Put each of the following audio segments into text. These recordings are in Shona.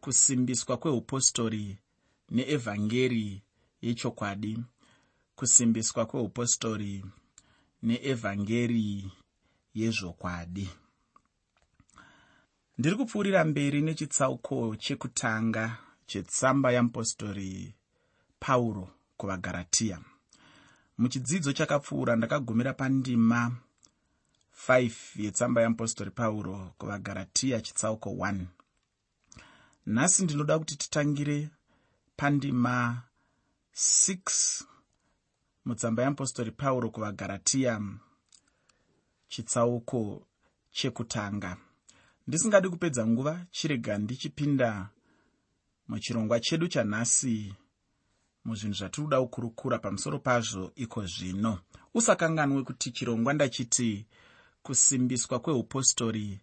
kusimbiswa kweupostori neevhangeri yechokwadi kusimbiswa kweupostori neevhangeri yezvokwadi. Ndiri kupfuurira mberi nechitsauko chekutanga chetsamba yamupostori pauro kuvagaratiya muchidzidzo chakapfuura ndakagumira pandima 5 yetsamba yamupostori pauro kuvagaratiya chitsauko 1 nhasi ndinoda kuti titangire pandima 6 mutsamba yamupostori pauro kuvagaratiya chitsauko chekutanga. Ndisingadi kupedza nguva chirega ndichipinda muchirongwa chedu chanhasi muzvinhu zvatiri kuda kukurukura pamusoro pazvo iko zvino. Usakanganwe kuti chirongwa ndachiti kusimbiswa kweupostori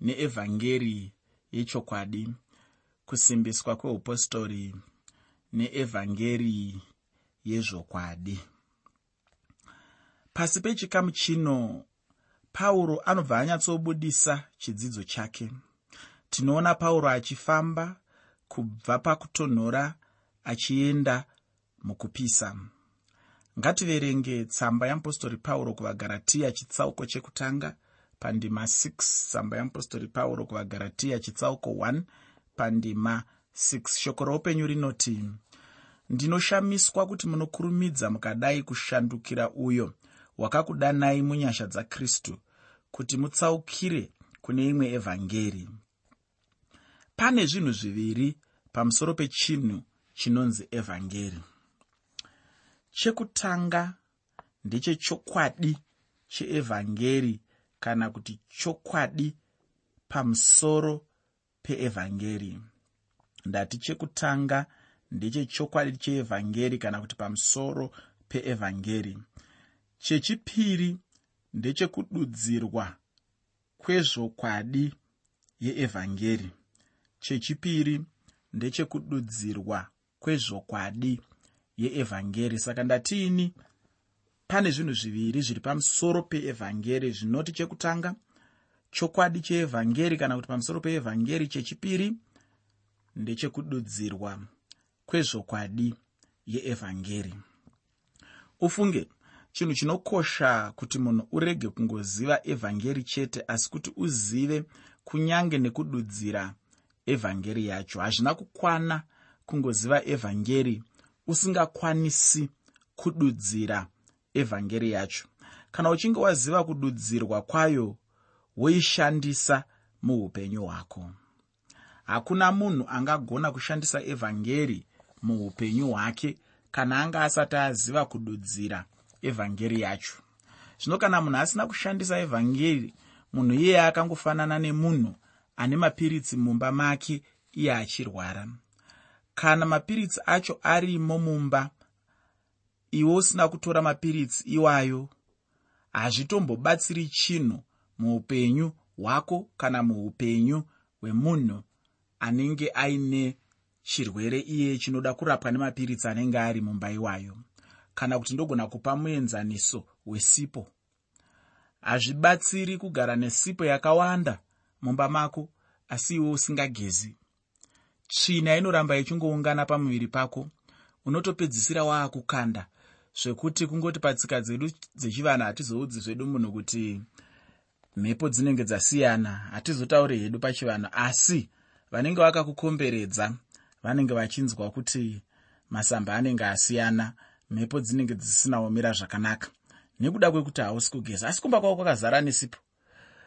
neevhangeri yechokwadi kusimbiswa kweupostori neevhangeri yezvokwadi. Pasi pechikamu chino pauro anobva anyatsobudisa chidzidzo chake. Tinoona pauro achifamba kubva pakutonhora achienda mukupisa. Ngativerenge tsamba yeapostori pauro kuvagaratiya chitsauko chekutanga pandima 6 tsamba yeapostori pauro kuvagaratiya chitsauko 1 pandima. 6 shoko roupenyu rinoti ndinoshamiswa kuti munokurumidza mukadai kushandukira uyo wakakudanai munyasha dzakristu kuti mutsaukire kune imwe evhangeri. Pane zvinhu zviviri pamusoro pechinhu chinonzi evhangeri. Chekutanga ndechechokwadi cheevhangeri kana kuti chokwadi pamusoro peevhangeri. Ndati chekutanga ndechechokwadi cheevhangeri kana kuti pamusoro peevhangeri. Chechipiri ndechekududzirwa kwezvokwadi yeevhangeri. Chechipiri ndechekududzirwa kwezvokwadi yeevhangeri. Saka ndatiini pane zvinhu zviviri zviri pamusoro peevhangeri zvinoti chekutanga chokwadi cheevhangeri kana kuti pamusoro peevhangeri chechipiri ndechekududzirwa kwezvokwadi yeevhangeri. Ufunge chinhu chinokosha kuti munhu urege kungoziva evhangeri chete asi kuti uzive kunyange nekududzira evhangeri yacho. Hazvina kukwana kungoziva evhangeri usingakwanisi kududzira evhangeri yacho. Kana uchinge waziva kududzirwa kwayo woishandisa muupenyu hwako. Hakuna munhu angagona kushandisa evhangeri muupenyu hwake kana anga asati aziva kududzira evhangeri yacho. Zvino kana munhu asina kushandisa evhangeri munhu iyeye akangofanana nemunhu ane mapiritsi mumba make iye achirwara. Kana mapiritsi acho arimo mumba iwe usina kutora mapiritsi iwayo hazvitombobatsiri chinhu muupenyu hwako kana muupenyu hwemunhu anenge aine chirwere iye chinoda kurapwa nemapiritsi anenge ari mumba iwayo kana kuti ndogona kupa muenzaniso wesipo. Hazvibatsiri kugara nesipo yakawanda mumba mako asi iwe usingagezi. Tsvina inoramba ichingoungana pamuviri pako. Unotopedzisira waakukanda zvekuti kungoti patsika dzedu dzechivanhu hatizoudzi zvedu munhu kuti mhepo dzinenge dzasiyana hatizotauri hedu pachivanhu asi vanenge vakakukomberedza vanenge vachinzwa kuti masamba anenge asiyana mhepo dzinenge dzisinaomira zvakanaka. Nekuda kwekuti hausi kugeza asi kumba kwako kwakazara nesipo.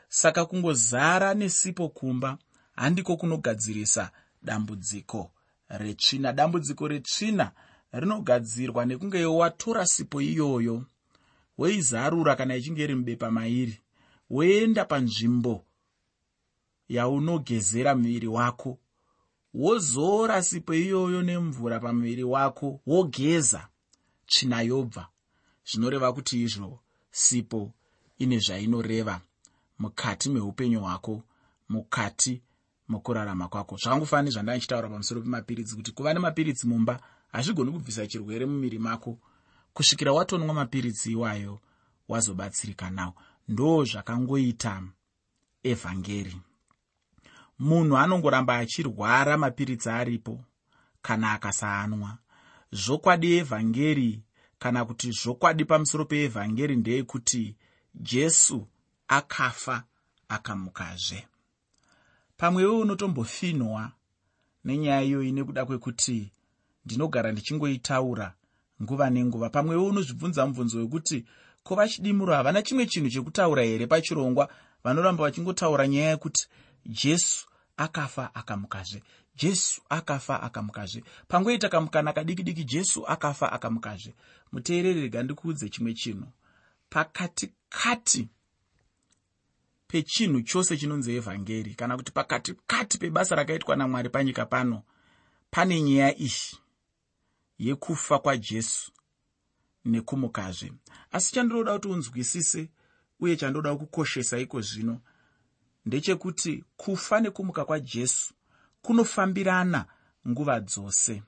Saka kungozara nesipo kumba handiko kunogadzirisa dambudziko retsvina. Dambudziko retsvina rinogadzirwa nekunge watora sipo iyoyo woizarura kana ichinge iri mubepa mairi woenda panzvimbo yaunogezera muviri wako wozora sipo iyoyo nemvura pamuviri wako wogeza tsvina yobva. Zvinoreva kuti izvo sipo ine zvainoreva mukati meupenyu hwako mukati mukurarama kwako. Zvakangofanana nezvandanga ndichitaura pamusoro pemapiritsi kuti kuva nemapiritsi mumba hazvigoni kubvisa chirwere mumiri mako. Kusvikira watonwa mapiritsi iwayo wazobatsirika nawo ndo zvakangoita evhangeri. Munhu anongoramba achirwara mapiritsi aripo kana akasaanwa. Zvokwadi evhangeri kana kuti zvokwadi pamusoro peevhangeri ndeyekuti jesu akafa akamukazve. Pamwewo unotombofinhwa nenyaya iyoyi nekuda kwekuti ndinogara ndichingoitaura nguva nenguva. Pamwewo unozvibvunza mubvunzo wekuti ko vachidimuro havana chimwe chinhu chekutaura here pachirongwa? Vanoramba vachingotaura nyaya yekuti jesu akafa akamukazve. Jesu akafa akamukazve. Pangoita kamukana kadiki diki jesu akafa akamukazve. Muteereri rega ndikuudze chimwe chinhu. Pakatikati pechinhu chose chinonzi evhangeri kana kuti pakatikati pebasa rakaitwa namwari panyika pano pane nyaya iyi yekufa kwajesu nekumukazve. Asi chandinoda kuti unzwisise uye chandoda kukoshesa iko zvino. Ndechekuti kufa nekumuka kwajesu kunofambirana nguva dzose.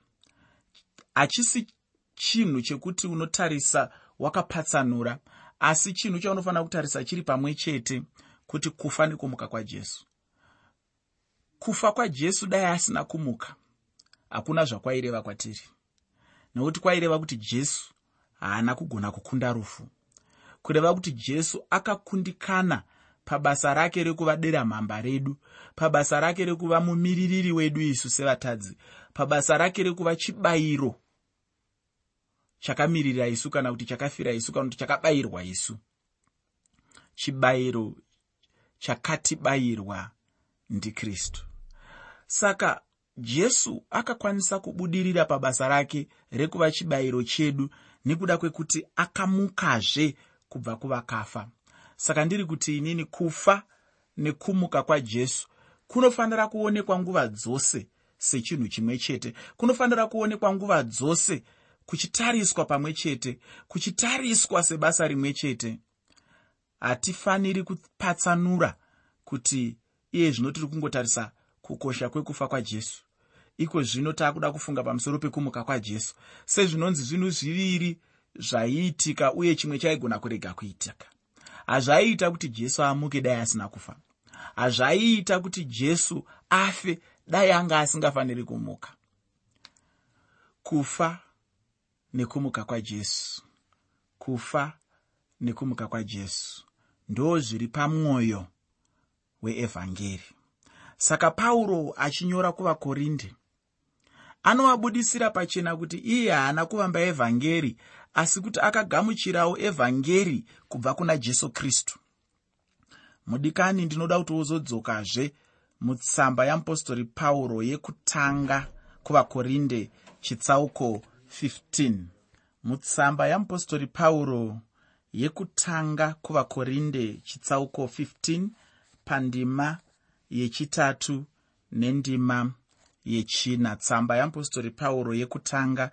Hachisi chinhu chekuti unotarisa wakapatsanura asi chinhu chaunofanira kutarisa chiri pamwe chete kuti kufa nekumuka kwajesu kufa kwajesu dai asina kumuka hakuna zvakwaireva kwatiri. Nekuti kwaireva kuti jesu haana kugona kukunda rufu. Kureva kuti jesu akakundikana pabasa rake rekuva dera mhamba redu pabasa rake rekuva mumiririri wedu isu sevatadzi pabasa rake rekuva chibayiro chakamirira isu kana kuti chakafira isu kana kuti chakabayirwa isu. Chibayiro chakatibayirwa ndikristu. Saka jesu akakwanisa kubudirira pabasa rake rekuva chibayiro chedu nekuda kwekuti akamukazve kubva kuvakafa. Saka ndiri kuti inini kufa nekumuka kwajesu kunofanira kuonekwa nguva dzose sechinhu chimwe chete. Kunofanira kuonekwa nguva dzose kuchitariswa pamwe chete kuchitariswa sebasa rimwe chete. Hatifaniri kupatsanura kuti iye zvino tiri kungotarisa kukosha kwekufa kwajesu iko zvino taakuda kufunga pamusoro pekumuka kwajesu. Sezvinonzi zvinhu zviviri zvaiitika uye chimwe chaigona kurega kuitika. Hazvaiita kuti jesu amuke dai asina kufa. Hazvaiita kuti jesu afe dai anga asingafaniri kumuka. Kufa nekumuka kwajesu. Kufa nekumuka kwajesu. Ndo zviri pamwoyo weevhangeri. Saka pauro achinyora kuvakorinde anovabudisira pachena kuti iye haana kuvamba evhangeri asi kuti akagamuchirawo evhangeri kubva kuna jesu kristu. Mudikani ndinoda kuti uzodzokazve mutsamba yamupostori pauro yekutanga kuvakorinde chitsauko 15 mutsamba yamupostori pauro yekutanga kuvakorinde chitsauko 15 pandima yechitatu nendima yechina. Tsamba yamupostori pauro yekutanga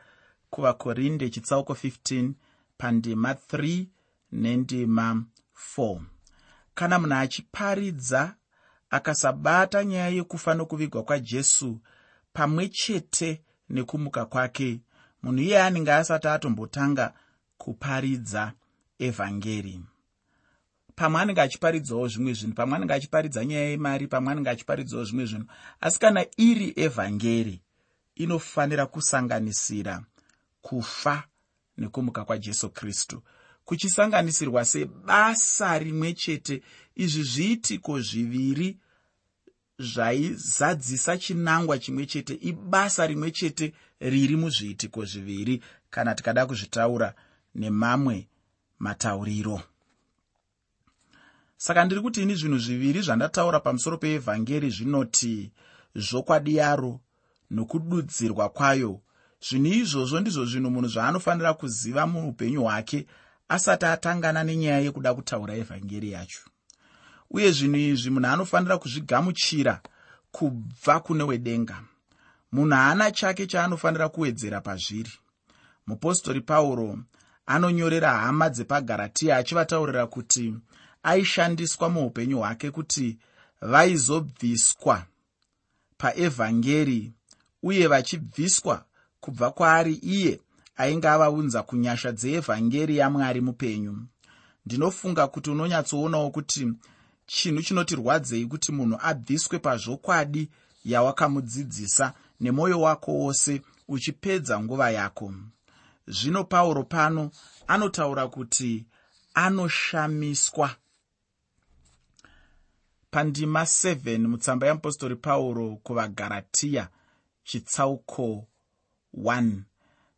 kuvakorinde chitsauko 15 pandima 3 nendima 4 kana munhu achiparidza akasabata nyaya yekufa nokuvigwa kwajesu pamwe chete nekumuka kwake munhu iye anenge asati atombotanga kuparidza evhangeri pamwe anenge achiparidzawo zvimwe zvinhu pamwe anenge achiparidza nyaya yemari pamwe anenge achiparidzawo zvimwe zvinhu. Asi kana iri evhangeri inofanira kusanganisira kufa nekumuka kwajesu kristu. Kuchisanganisirwa sebasa rimwe chete izvi zviitiko zviviri zvaizadzisa chinangwa chimwe chete ibasa rimwe chete riri muzviitiko zviviri. Kana tikada kuzvitaura nemamwe matauriro saka ndiri kuti ini zvinhu zviviri zvandataura pamusoro peevhangeri zvinoti zvokwadi yaro nokududzirwa kwayo. Zvinhu izvozvo ndizvo zvinhu munhu zvaanofanira kuziva muupenyu hwake asati atangana nenyaya yekuda kutaura evhangeri yacho. Uye zvinhu izvi munhu anofanira kuzvigamuchira kubva kune wedenga. Munhu haana chake chaanofanira kuwedzera pazviri. Mupostori pauro anonyorera hama dzepagaratiya achivataurira kuti aishandiswa muupenyu hwake kuti vaizobviswa paevhangeri uye vachibviswa kubva kwaari iye ainge avaunza kunyasha dzeevhangeri yamwari mupenyu. Ndinofunga kuti unonyatsoonawo kuti chinhu chinotirwadzei kuti munhu abviswe pazvokwadi yawakamudzidzisa nemwoyo wako wose uchipedza nguva yako. Zvino pauro pano anotaura kuti anoshamiswa pandima 7 mutsamba yeapostori pauro kuvagaratiya chitsauko 1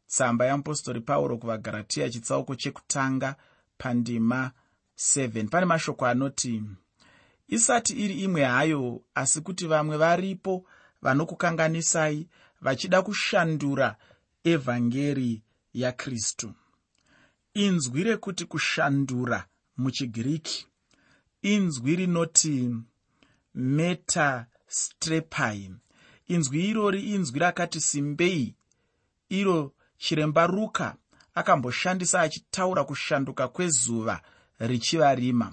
tsamba yeapostori pauro kuvagaratiya chitsauko chekutanga pandima 7 pane mashoko anoti isati iri imwe hayo asi kuti vamwe varipo vanokukanganisai vachida kushandura evhangeri yakristu inzwi rekuti kushandura muchigiriki inzwi rinoti metastrepai inzwi irori inzwi rakati simbei. Iro chiremba ruka akamboshandisa achitaura kushanduka kwezuva richiva rima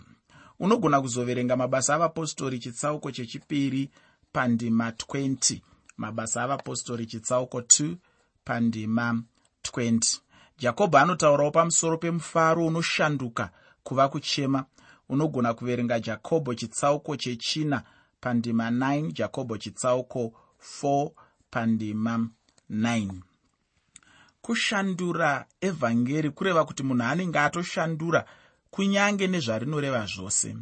unogona kuzoverenga mabasa avapostori chitsauko chechipiri pandima 20 mabasa avapostori chitsauko 2 pandima 20 jakobho anotaurawo pamusoro pemufaro unoshanduka kuva kuchema unogona kuverenga jakobho chitsauko chechina pandima 9 jakobho chitsauko 4 pandima 9 kushandura evhangeri kureva kuti munhu anenge atoshandura kunyange nezvarinoreva zvose.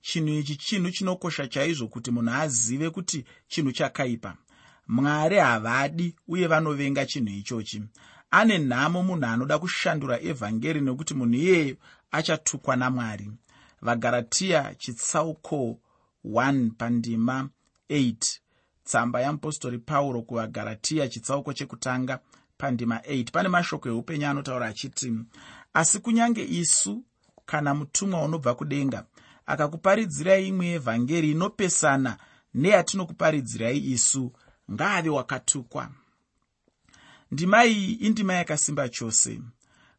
Chinhu ichi chinhu chinokosha chaizvo kuti munhu azive kuti chinhu chakaipa. Mwari havadi uye vanovenga chinhu ichochi. Ane nhamo munhu anoda kushandura evhangeri nekuti munhu iyeyo achatukwa namwari vagaratiya chitsauko 1 pandima 8 tsamba yeapostori pauro kuvagaratiya chitsauko chekutanga pandima 8 pane mashoko eupenyu anotaura achiti asi kunyange isu kana mutumwa unobva kudenga akakuparidzirai imwe yevhangeri inopesana neyatinokuparidzirai isu ngaave wakatukwa. Ndima iyi indima yakasimba chose.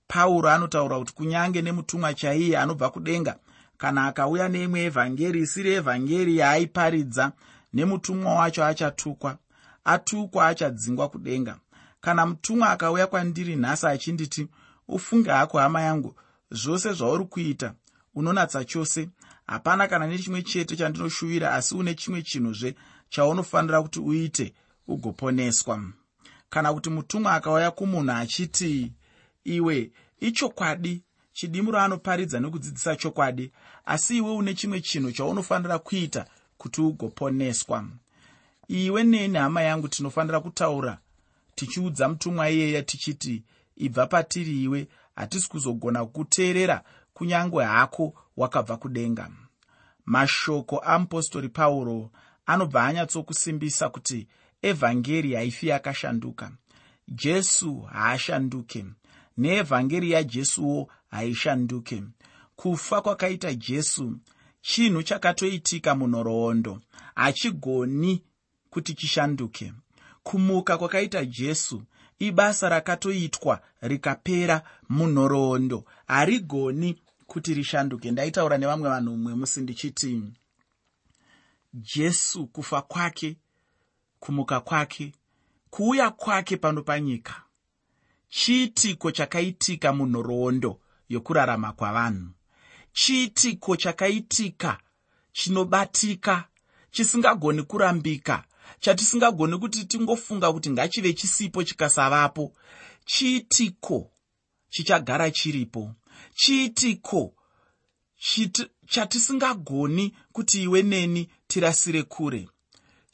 Pauro anotaura kuti kunyange nemutumwa chaiye anobva kudenga kana akauya neimwe evhangeri isiri evhangeri yaaiparidza nemutumwa wacho achatukwa. Atukwa achadzingwa kudenga. Kana mutumwa akauya kwandiri nhasi achinditi ufunge hako hama yangu zvose zvauri kuita unonatsa chose. Hapana kana nechimwe chete chandinoshuvira asi une chimwe chinhuzve chaunofanira kuti uite ugoponeswa. Kana kuti mutumwa akauya kumunhu achiti iwe ichokwadi chidimuro anoparidza nekudzidzisa chokwadi asi iwe une chimwe chinhu chaunofanira kuita kuti ugoponeswa. Iwe neni hama yangu tinofanira kutaura tichiudza mutumwa iyeya tichiti ibva patiri iwe hatisi kuzogona kuteerera kunyange hako wakabva kudenga. Mashoko amupostori pauro anobva anyatsokusimbisa kuti evhangeri haifi yakashanduka. Jesu haashanduke neevhangeri yajesuwo haishanduke. Kufa kwakaita jesu chinhu chakatoitika munhoroondo hachigoni kuti chishanduke. Kumuka kwakaita jesu ibasa rakatoitwa rikapera munhoroondo harigoni kuti rishanduke. Ndaitaura nevamwe vanhu mumwe musi ndichiti jesu kufa kwake kumuka kwake kuuya kwake pano panyika chiitiko chakaitika munhoroondo yokurarama kwavanhu. Chiitiko chakaitika chinobatika chisingagoni kurambika chatisingagoni kuti tingofunga kuti ngachive chisipo chikasavapo. Chiitiko chichagara chiripo. Chiitiko chatisingagoni kuti iwe neni tirasire kure.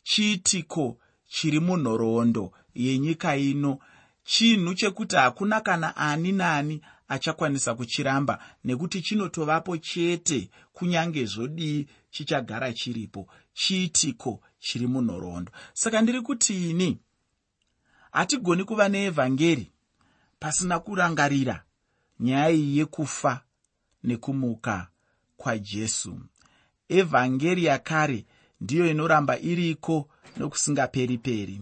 Chiitiko chiri munhoroondo yenyika ino chinhu chekuti hakuna kana ani naani achakwanisa kuchiramba nekuti chinotovapo chete kunyange zvodii chichagara chiripo chiitiko chiri munhoroondo. Saka ndiri kuti ini hatigoni kuva neevhangeri pasina kurangarira nyaya iyi yekufa nekumuka kwajesu evhangeri yakare ndiyo inoramba iriko nokusingaperi-peri.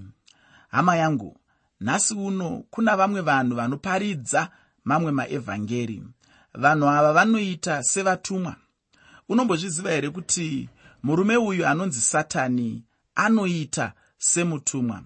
Hama yangu nhasi uno kuna vamwe vanhu vanoparidza mamwe maevhangeri. Vanhu ava vanoita sevatumwa. Unombozviziva here kuti murume uyu anonzi satani anoita semutumwa?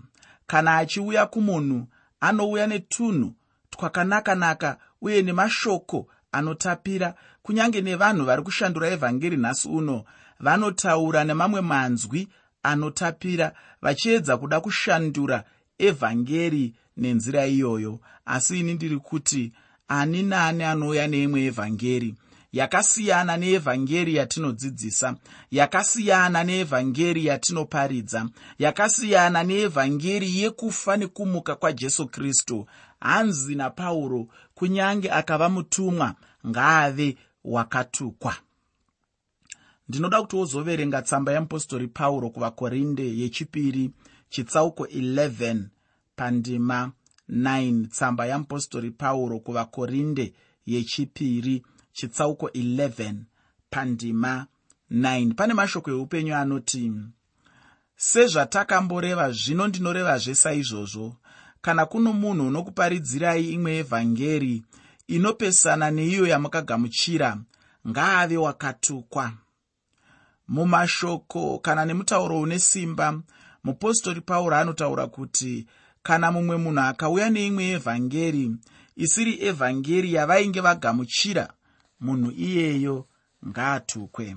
Kana achiuya kumunhu anouya netunhu twakanaka-naka uye nemashoko anotapira. Kunyange nevanhu vari kushandura evhangeri nhasi uno vanotaura nemamwe manzwi anotapira vachiedza kuda kushandura evhangeri nenzira iyoyo. Asi ini ndiri kuti ani naani anouya neimwe evhangeri? Yakasiyana neevhangeri yatinodzidzisa yakasiyana neevhangeri yatinoparidza yakasiyana neevhangeri yekufa nekumuka kwajesu kristu. Hanzi napauro kunyange akava mutumwa ngaave wakatukwa. Ndinoda kuti wozoverenga tsamba yeapostori pauro kuvakorinde yechipiri chitsauko 11 pandima 9 tsamba yeapostori pauro kuvakorinde yechipiri. Chitsauko 11 pandima 9 pane mashoko eupenyu anoti sezvatakamboreva zvino ndinorevazve saizvozvo. Kana kuno munhu unokuparidzirai imwe evhangeri inopesana neiyo yamakagamuchira ngaave wakatukwa. Mumashoko kana nemutauro une simba mupostori pauro anotaura kuti kana mumwe munhu akauya neimwe evhangeri isiri evhangeri yavainge vagamuchira munhu iyeyo ngaatukwe.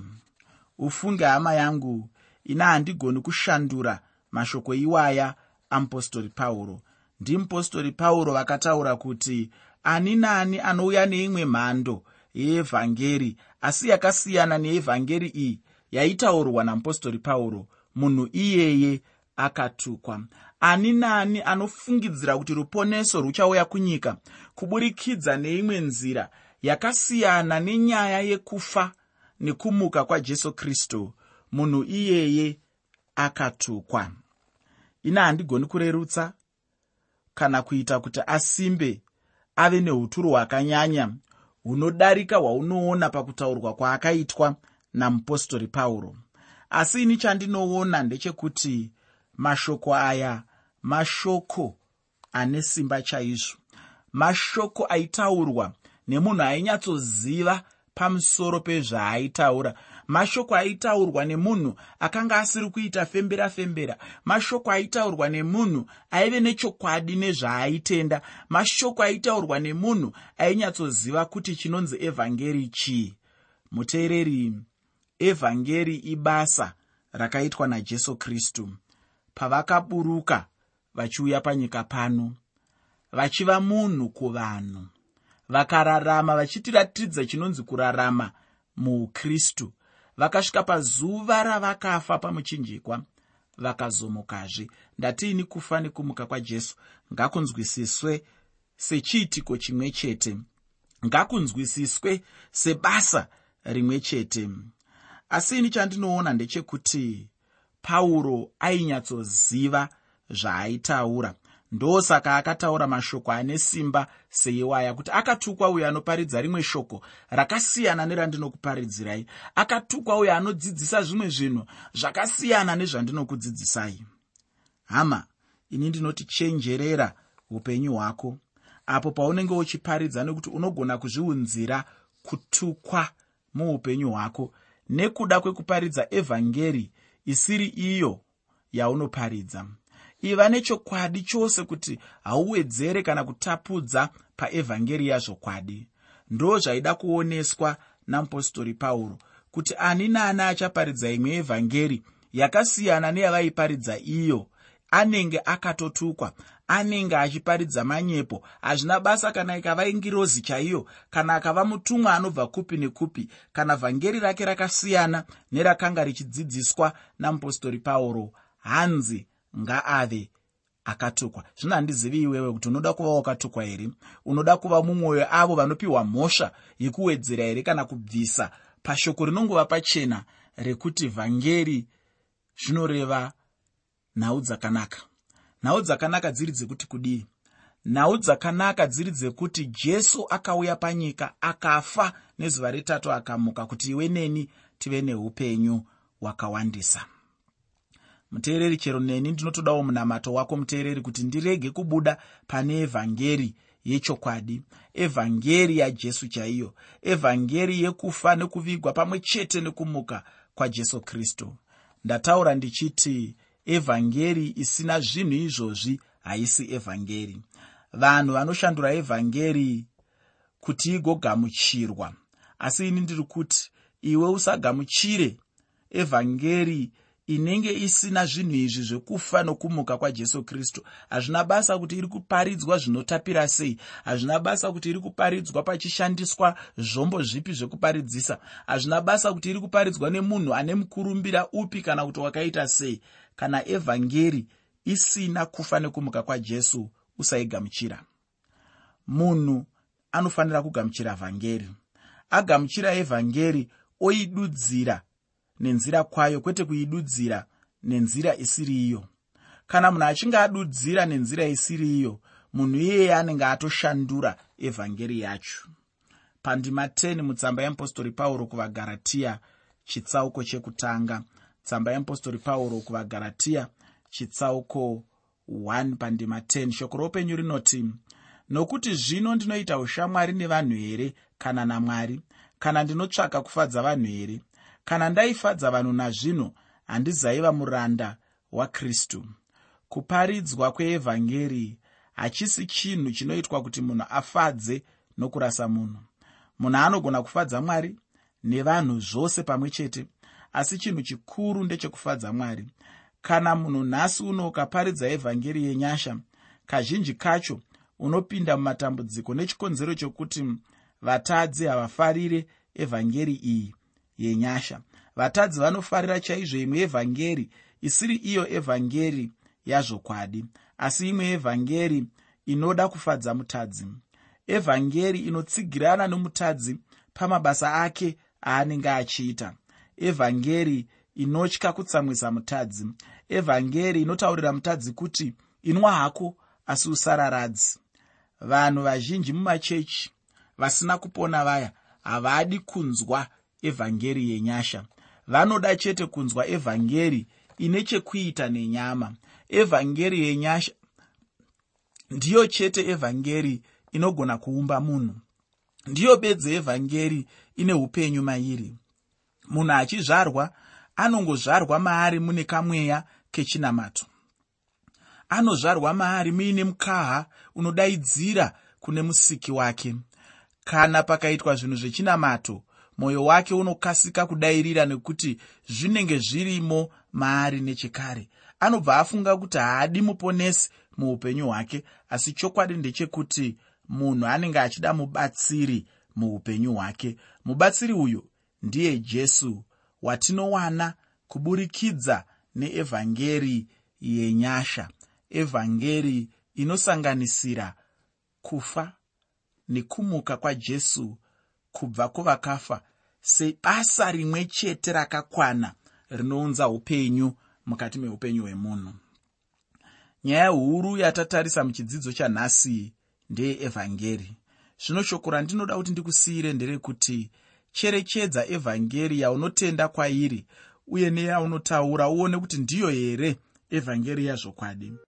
Ufunge hama yangu ina handigoni kushandura mashoko iwaya amupostori pauro. Ndimupostori pauro vakataura kuti ani naani anouya neimwe mhando yeevhangeri asi yakasiyana neevhangeri iyi yaitaurwa namupostori pauro munhu iyeye akatukwa. Ani naani anofungidzira kuti ruponeso ruchauya kunyika kuburikidza neimwe nzira yakasiyana nenyaya yekufa nekumuka kwajesu kristu. Munhu iyeye akatukwa. Ina handigoni kurerutsa kana kuita kuti asimbe ave neuturu hwakanyanya hunodarika hwaunoona pakutaurwa kwaakaitwa namupostori pauro. Asi ini chandinoona ndechekuti mashoko aya mashoko ane simba chaizvo mashoko aitaurwa nemunhu ainyatsoziva pamusoro pezvaaitaura mashoko aitaurwa nemunhu akanga asiri kuita fembera fembera mashoko aitaurwa nemunhu aive nechokwadi nezvaaitenda mashoko aitaurwa nemunhu ainyatsoziva kuti chinonzi evhangeri chii. Muteereri evhangeri ibasa rakaitwa najesu kristu pavakaburuka vachiuya panyika pano. Vachiva munhu kuvanhu. Vakararama vachitiratidza chinonzi kurarama muukristu vakasvika pazuva ravakafa pamuchinjikwa vakazomukazve. Ndatiini kufa nekumuka kwajesu? Ngakunzwisiswe sechiitiko chimwe chete. Ngakunzwisiswe sebasa rimwe chete. Asi ini chandinoona ndechekuti pauro ainyatsoziva zvaaitaura. Ndosaka akataura mashoko ane simba seiwaya kuti akatukwa uyo anoparidza rimwe shoko rakasiyana nerandinokuparidzirai akatukwa uyo anodzidzisa zvimwe zvinhu zvakasiyana nezvandinokudzidzisai. Hama ini ndinoti chenjerera upenyu hwako. Apo paunenge uchiparidza nekuti unogona kuzviunzira kutukwa muupenyu hwako nekuda kwekuparidza evhangeri isiri iyo yaunoparidza. Iva nechokwadi chose kuti hauwedzere kana kutapudza paevhangeri yazvokwadi ndo zvaida kuoneswa namupostori pauro kuti ani naani achaparidza imwe evhangeri yakasiyana neyavaiparidza iyo anenge akatotukwa anenge achiparidza manyepo. Hazvina basa kana ikava ingirozi chaiyo kana akava mutumwa anobva kupi nekupi kana vhangeri rake rakasiyana nerakanga richidzidziswa namupostori pauro. Hanzi ngaave akatukwa. Zvino handizivi iwewe kuti unoda kuva wakatukwa here? Unoda kuva mumwoyo avo vanopiwa mhosva yekuwedzera here kana kubvisa pashoko rinongova pachena rekuti vhangeri zvinoreva nhau dzakanaka nhau dzakanaka dziri dzekuti kudii? Nhau dzakanaka dziri dzekuti jesu akauya panyika akafa nezuva retatu akamuka kuti iwe neni tive neupenyu hwakawandisa. Muteereri chero neni ndinotodawo munamato wako muteereri kuti ndirege kubuda pane evhangeri yechokwadi evhangeri yajesu chaiyo evhangeri yekufa nekuvigwa pamwe chete nekumuka kwajesu kristu. Ndataura ndichiti evhangeri isina zvinhu izvozvi haisi evhangeri. Vanhu vanoshandura evhangeri kuti igogamuchirwa asi ini ndiri kuti iwe usagamuchire evhangeri inenge isina zvinhu izvi zvekufa nokumuka kwajesu kristu. Hazvina basa kuti iri kuparidzwa zvinotapira sei? Hazvina basa kuti iri kuparidzwa pachishandiswa zvombo zvipi zvekuparidzisa? Hazvina basa kuti iri kuparidzwa nemunhu ane mukurumbira upi kana kuti wakaita sei kana evhangeri isina kufa nekumuka kwajesu usaigamuchira munhu anofanira kugamuchira vhangeri. Agamuchira evhangeri oidudzira nenzira kwayo kwete kuidudzira nenzira isiri iyo kana munhu achinge adudzira nenzira isiri iyo munhu iyeye anenge atoshandura evhangeri yacho. Pandima 10 mutsamba yeapostori pauro kuvagaratiya chitsauko chekutanga tsamba yeapostori pauro kuvagaratiya chitsauko 1 pandima 10 shoko roupenyu rinoti nokuti zvino ndinoita ushamwari nevanhu here? Kana namwari? Kana ndinotsvaka kufadza vanhu here? Kana ndaifadza vanhu nazvino handizaiva muranda wakristu kuparidzwa kweevhangeri hachisi chinhu chinoitwa kuti munhu afadze nokurasa munhu. Munhu anogona kufadza mwari nevanhu zvose pamwe chete asi chinhu chikuru ndechekufadza mwari kana munhu nhasi uno ukaparidza evhangeri yenyasha kazhinji kacho unopinda mumatambudziko nechikonzero chokuti vatadzi havafarire evhangeri iyi yenyasha. Vatadzi vanofarira chaizvo imwe evhangeri isiri iyo evhangeri yazvokwadi asi imwe evhangeri inoda kufadza mutadzi. Evhangeri inotsigirana nomutadzi pamabasa ake aanenge achiita evhangeri inotya kutsamwisa mutadzi. Evhangeri inotaurira mutadzi kuti inwa hako asi usararadzi vanhu vazhinji mumachechi vasina kupona vaya havadi kunzwa evhangeri yenyasha. Vanoda chete kunzwa evhangeri ine chekuita nenyama. Evhangeri yenyasha ndiyo chete evhangeri inogona kuumba munhu. Ndiyo bedzi evhangeri ine upenyu mairi munhu achizvarwa anongozvarwa maari mune kamweya kechinamato. Anozvarwa maari muine mukaha unodaidzira kune musiki wake. Kana pakaitwa zvinhu zvechinamato mwoyo wake unokasika kudayirira nekuti zvinenge zvirimo maari nechekare. Anobva afunga kuti haadi muponesi muupenyu hwake asi chokwadi ndechekuti munhu anenge achida mubatsiri muupenyu hwake. Mubatsiri uyu ndiye jesu watinowana kuburikidza neevhangeri yenyasha. Evhangeri inosanganisira kufa nekumuka kwajesu kubva kuvakafa sebasa rimwe chete rakakwana rinounza upenyu mukati meupenyu hwemunhu. Nyaya huru yatatarisa muchidzidzo chanhasi ndeyeevhangeri zvino shoko randinoda kuti ndikusiyire nderekuti cherechedza evhangeri yaunotenda kwairi uye neyaunotaura uone kuti ndiyo here evhangeri yazvokwadi